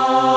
Oh.